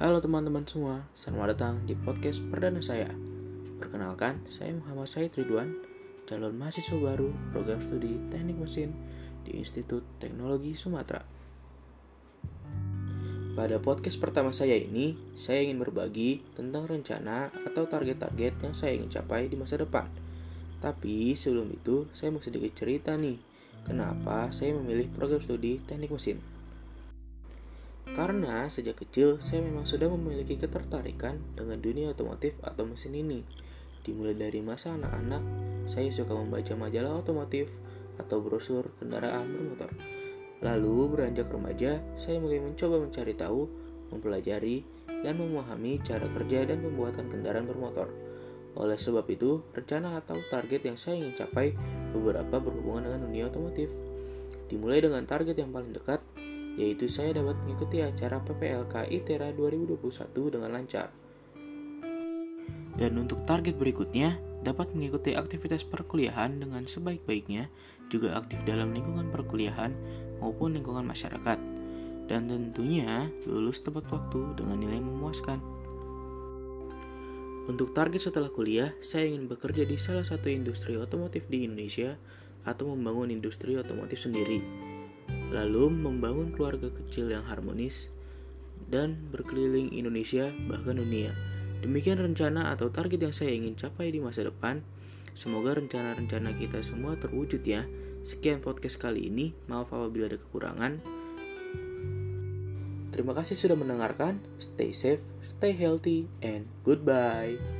Halo teman-teman semua, selamat datang di podcast perdana saya. Perkenalkan, saya Muhammad Said Ridwan, calon mahasiswa baru program studi Teknik Mesin di Institut Teknologi Sumatera. Pada podcast pertama saya ini, saya ingin berbagi tentang rencana atau target-target yang saya ingin capai di masa depan. Tapi sebelum itu, saya mau sedikit cerita nih, kenapa saya memilih program studi Teknik Mesin. Karena sejak kecil saya memang sudah memiliki ketertarikan dengan dunia otomotif atau mesin ini. Dimulai dari masa anak-anak, saya suka membaca majalah otomotif atau brosur kendaraan bermotor. Lalu beranjak remaja, saya mulai mencoba mencari tahu, mempelajari, dan memahami cara kerja dan pembuatan kendaraan bermotor. Oleh sebab itu, rencana atau target yang saya ingin capai beberapa berhubungan dengan dunia otomotif. Dimulai dengan target yang paling dekat, yaitu saya dapat mengikuti acara PPLK ITERA 2021 dengan lancar. Dan untuk target berikutnya, dapat mengikuti aktivitas perkuliahan dengan sebaik-baiknya, juga aktif dalam lingkungan perkuliahan maupun lingkungan masyarakat. Dan tentunya lulus tepat waktu dengan nilai memuaskan. Untuk target setelah kuliah, saya ingin bekerja di salah satu industri otomotif di Indonesia atau membangun industri otomotif sendiri lalu membangun keluarga kecil yang harmonis dan berkeliling Indonesia bahkan dunia. Demikian rencana atau target yang saya ingin capai di masa depan. Semoga rencana-rencana kita semua terwujud ya. Sekian podcast kali ini. Maaf apabila ada kekurangan. Terima kasih sudah mendengarkan. Stay safe, stay healthy, and goodbye.